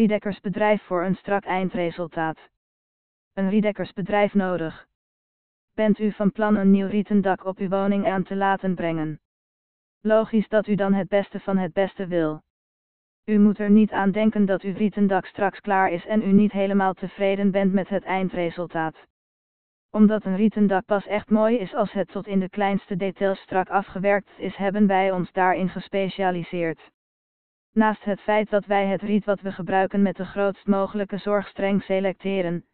Riedekkersbedrijf voor een strak eindresultaat. Een Riedekkersbedrijf nodig. Bent u van plan een nieuw rieten dak op uw woning aan te laten brengen? Logisch dat u dan het beste van het beste wil. U moet er niet aan denken dat uw rieten dak straks klaar is en u niet helemaal tevreden bent met het eindresultaat. Omdat een rieten dak pas echt mooi is als het tot in de kleinste details strak afgewerkt is, hebben wij ons daarin gespecialiseerd. Naast het feit dat wij het riet wat we gebruiken met de grootst mogelijke zorg streng selecteren,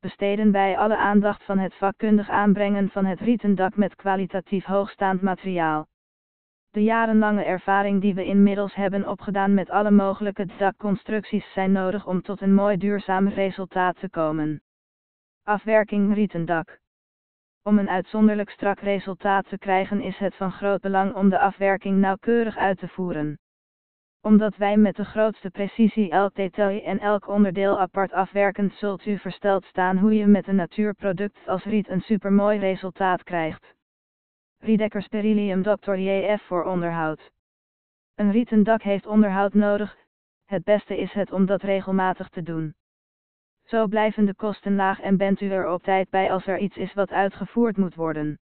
besteden wij alle aandacht van het vakkundig aanbrengen van het rieten dak met kwalitatief hoogstaand materiaal. De jarenlange ervaring die we inmiddels hebben opgedaan met alle mogelijke dakconstructies zijn nodig om tot een mooi duurzaam resultaat te komen. Afwerking rieten dak. Om een uitzonderlijk strak resultaat te krijgen is het van groot belang om de afwerking nauwkeurig uit te voeren omdat wij met de grootste precisie elk detail en elk onderdeel apart afwerken, zult u versteld staan hoe je met een natuurproduct als riet een supermooi resultaat krijgt. Riedekkers Beryllium Dr. JF voor onderhoud. Een rieten dak heeft onderhoud nodig, het beste is het om dat regelmatig te doen. Zo blijven de kosten laag en bent u er op tijd bij als er iets is wat uitgevoerd moet worden.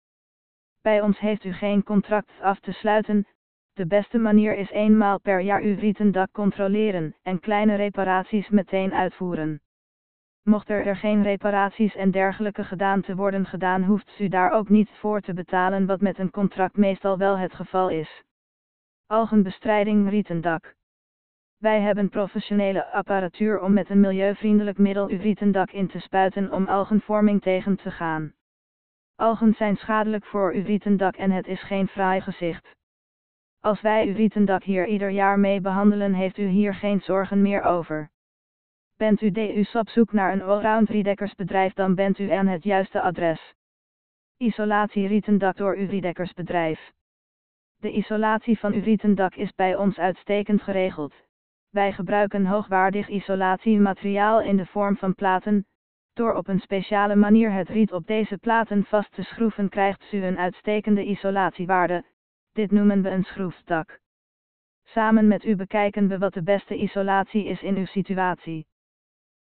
Bij ons heeft u geen contract af te sluiten, de beste manier is eenmaal per jaar uw rieten dak controleren en kleine reparaties meteen uitvoeren. Mocht er, er geen reparaties en dergelijke gedaan te worden gedaan, hoeft u daar ook niet voor te betalen, wat met een contract meestal wel het geval is. Algenbestrijding rietendak. Wij hebben professionele apparatuur om met een milieuvriendelijk middel uw rietendak in te spuiten om algenvorming tegen te gaan. Algen zijn schadelijk voor uw rietendak en het is geen fraai gezicht. Als wij uw rietendak hier ieder jaar mee behandelen, heeft u hier geen zorgen meer over. Bent u DU's op zoek naar een allround riedekkersbedrijf, dan bent u aan het juiste adres. Isolatie rietendak door uw riedekkersbedrijf. De isolatie van uw rietendak is bij ons uitstekend geregeld. Wij gebruiken hoogwaardig isolatiemateriaal in de vorm van platen. Door op een speciale manier het riet op deze platen vast te schroeven krijgt u een uitstekende isolatiewaarde, dit noemen we een schroefstak. Samen met u bekijken we wat de beste isolatie is in uw situatie.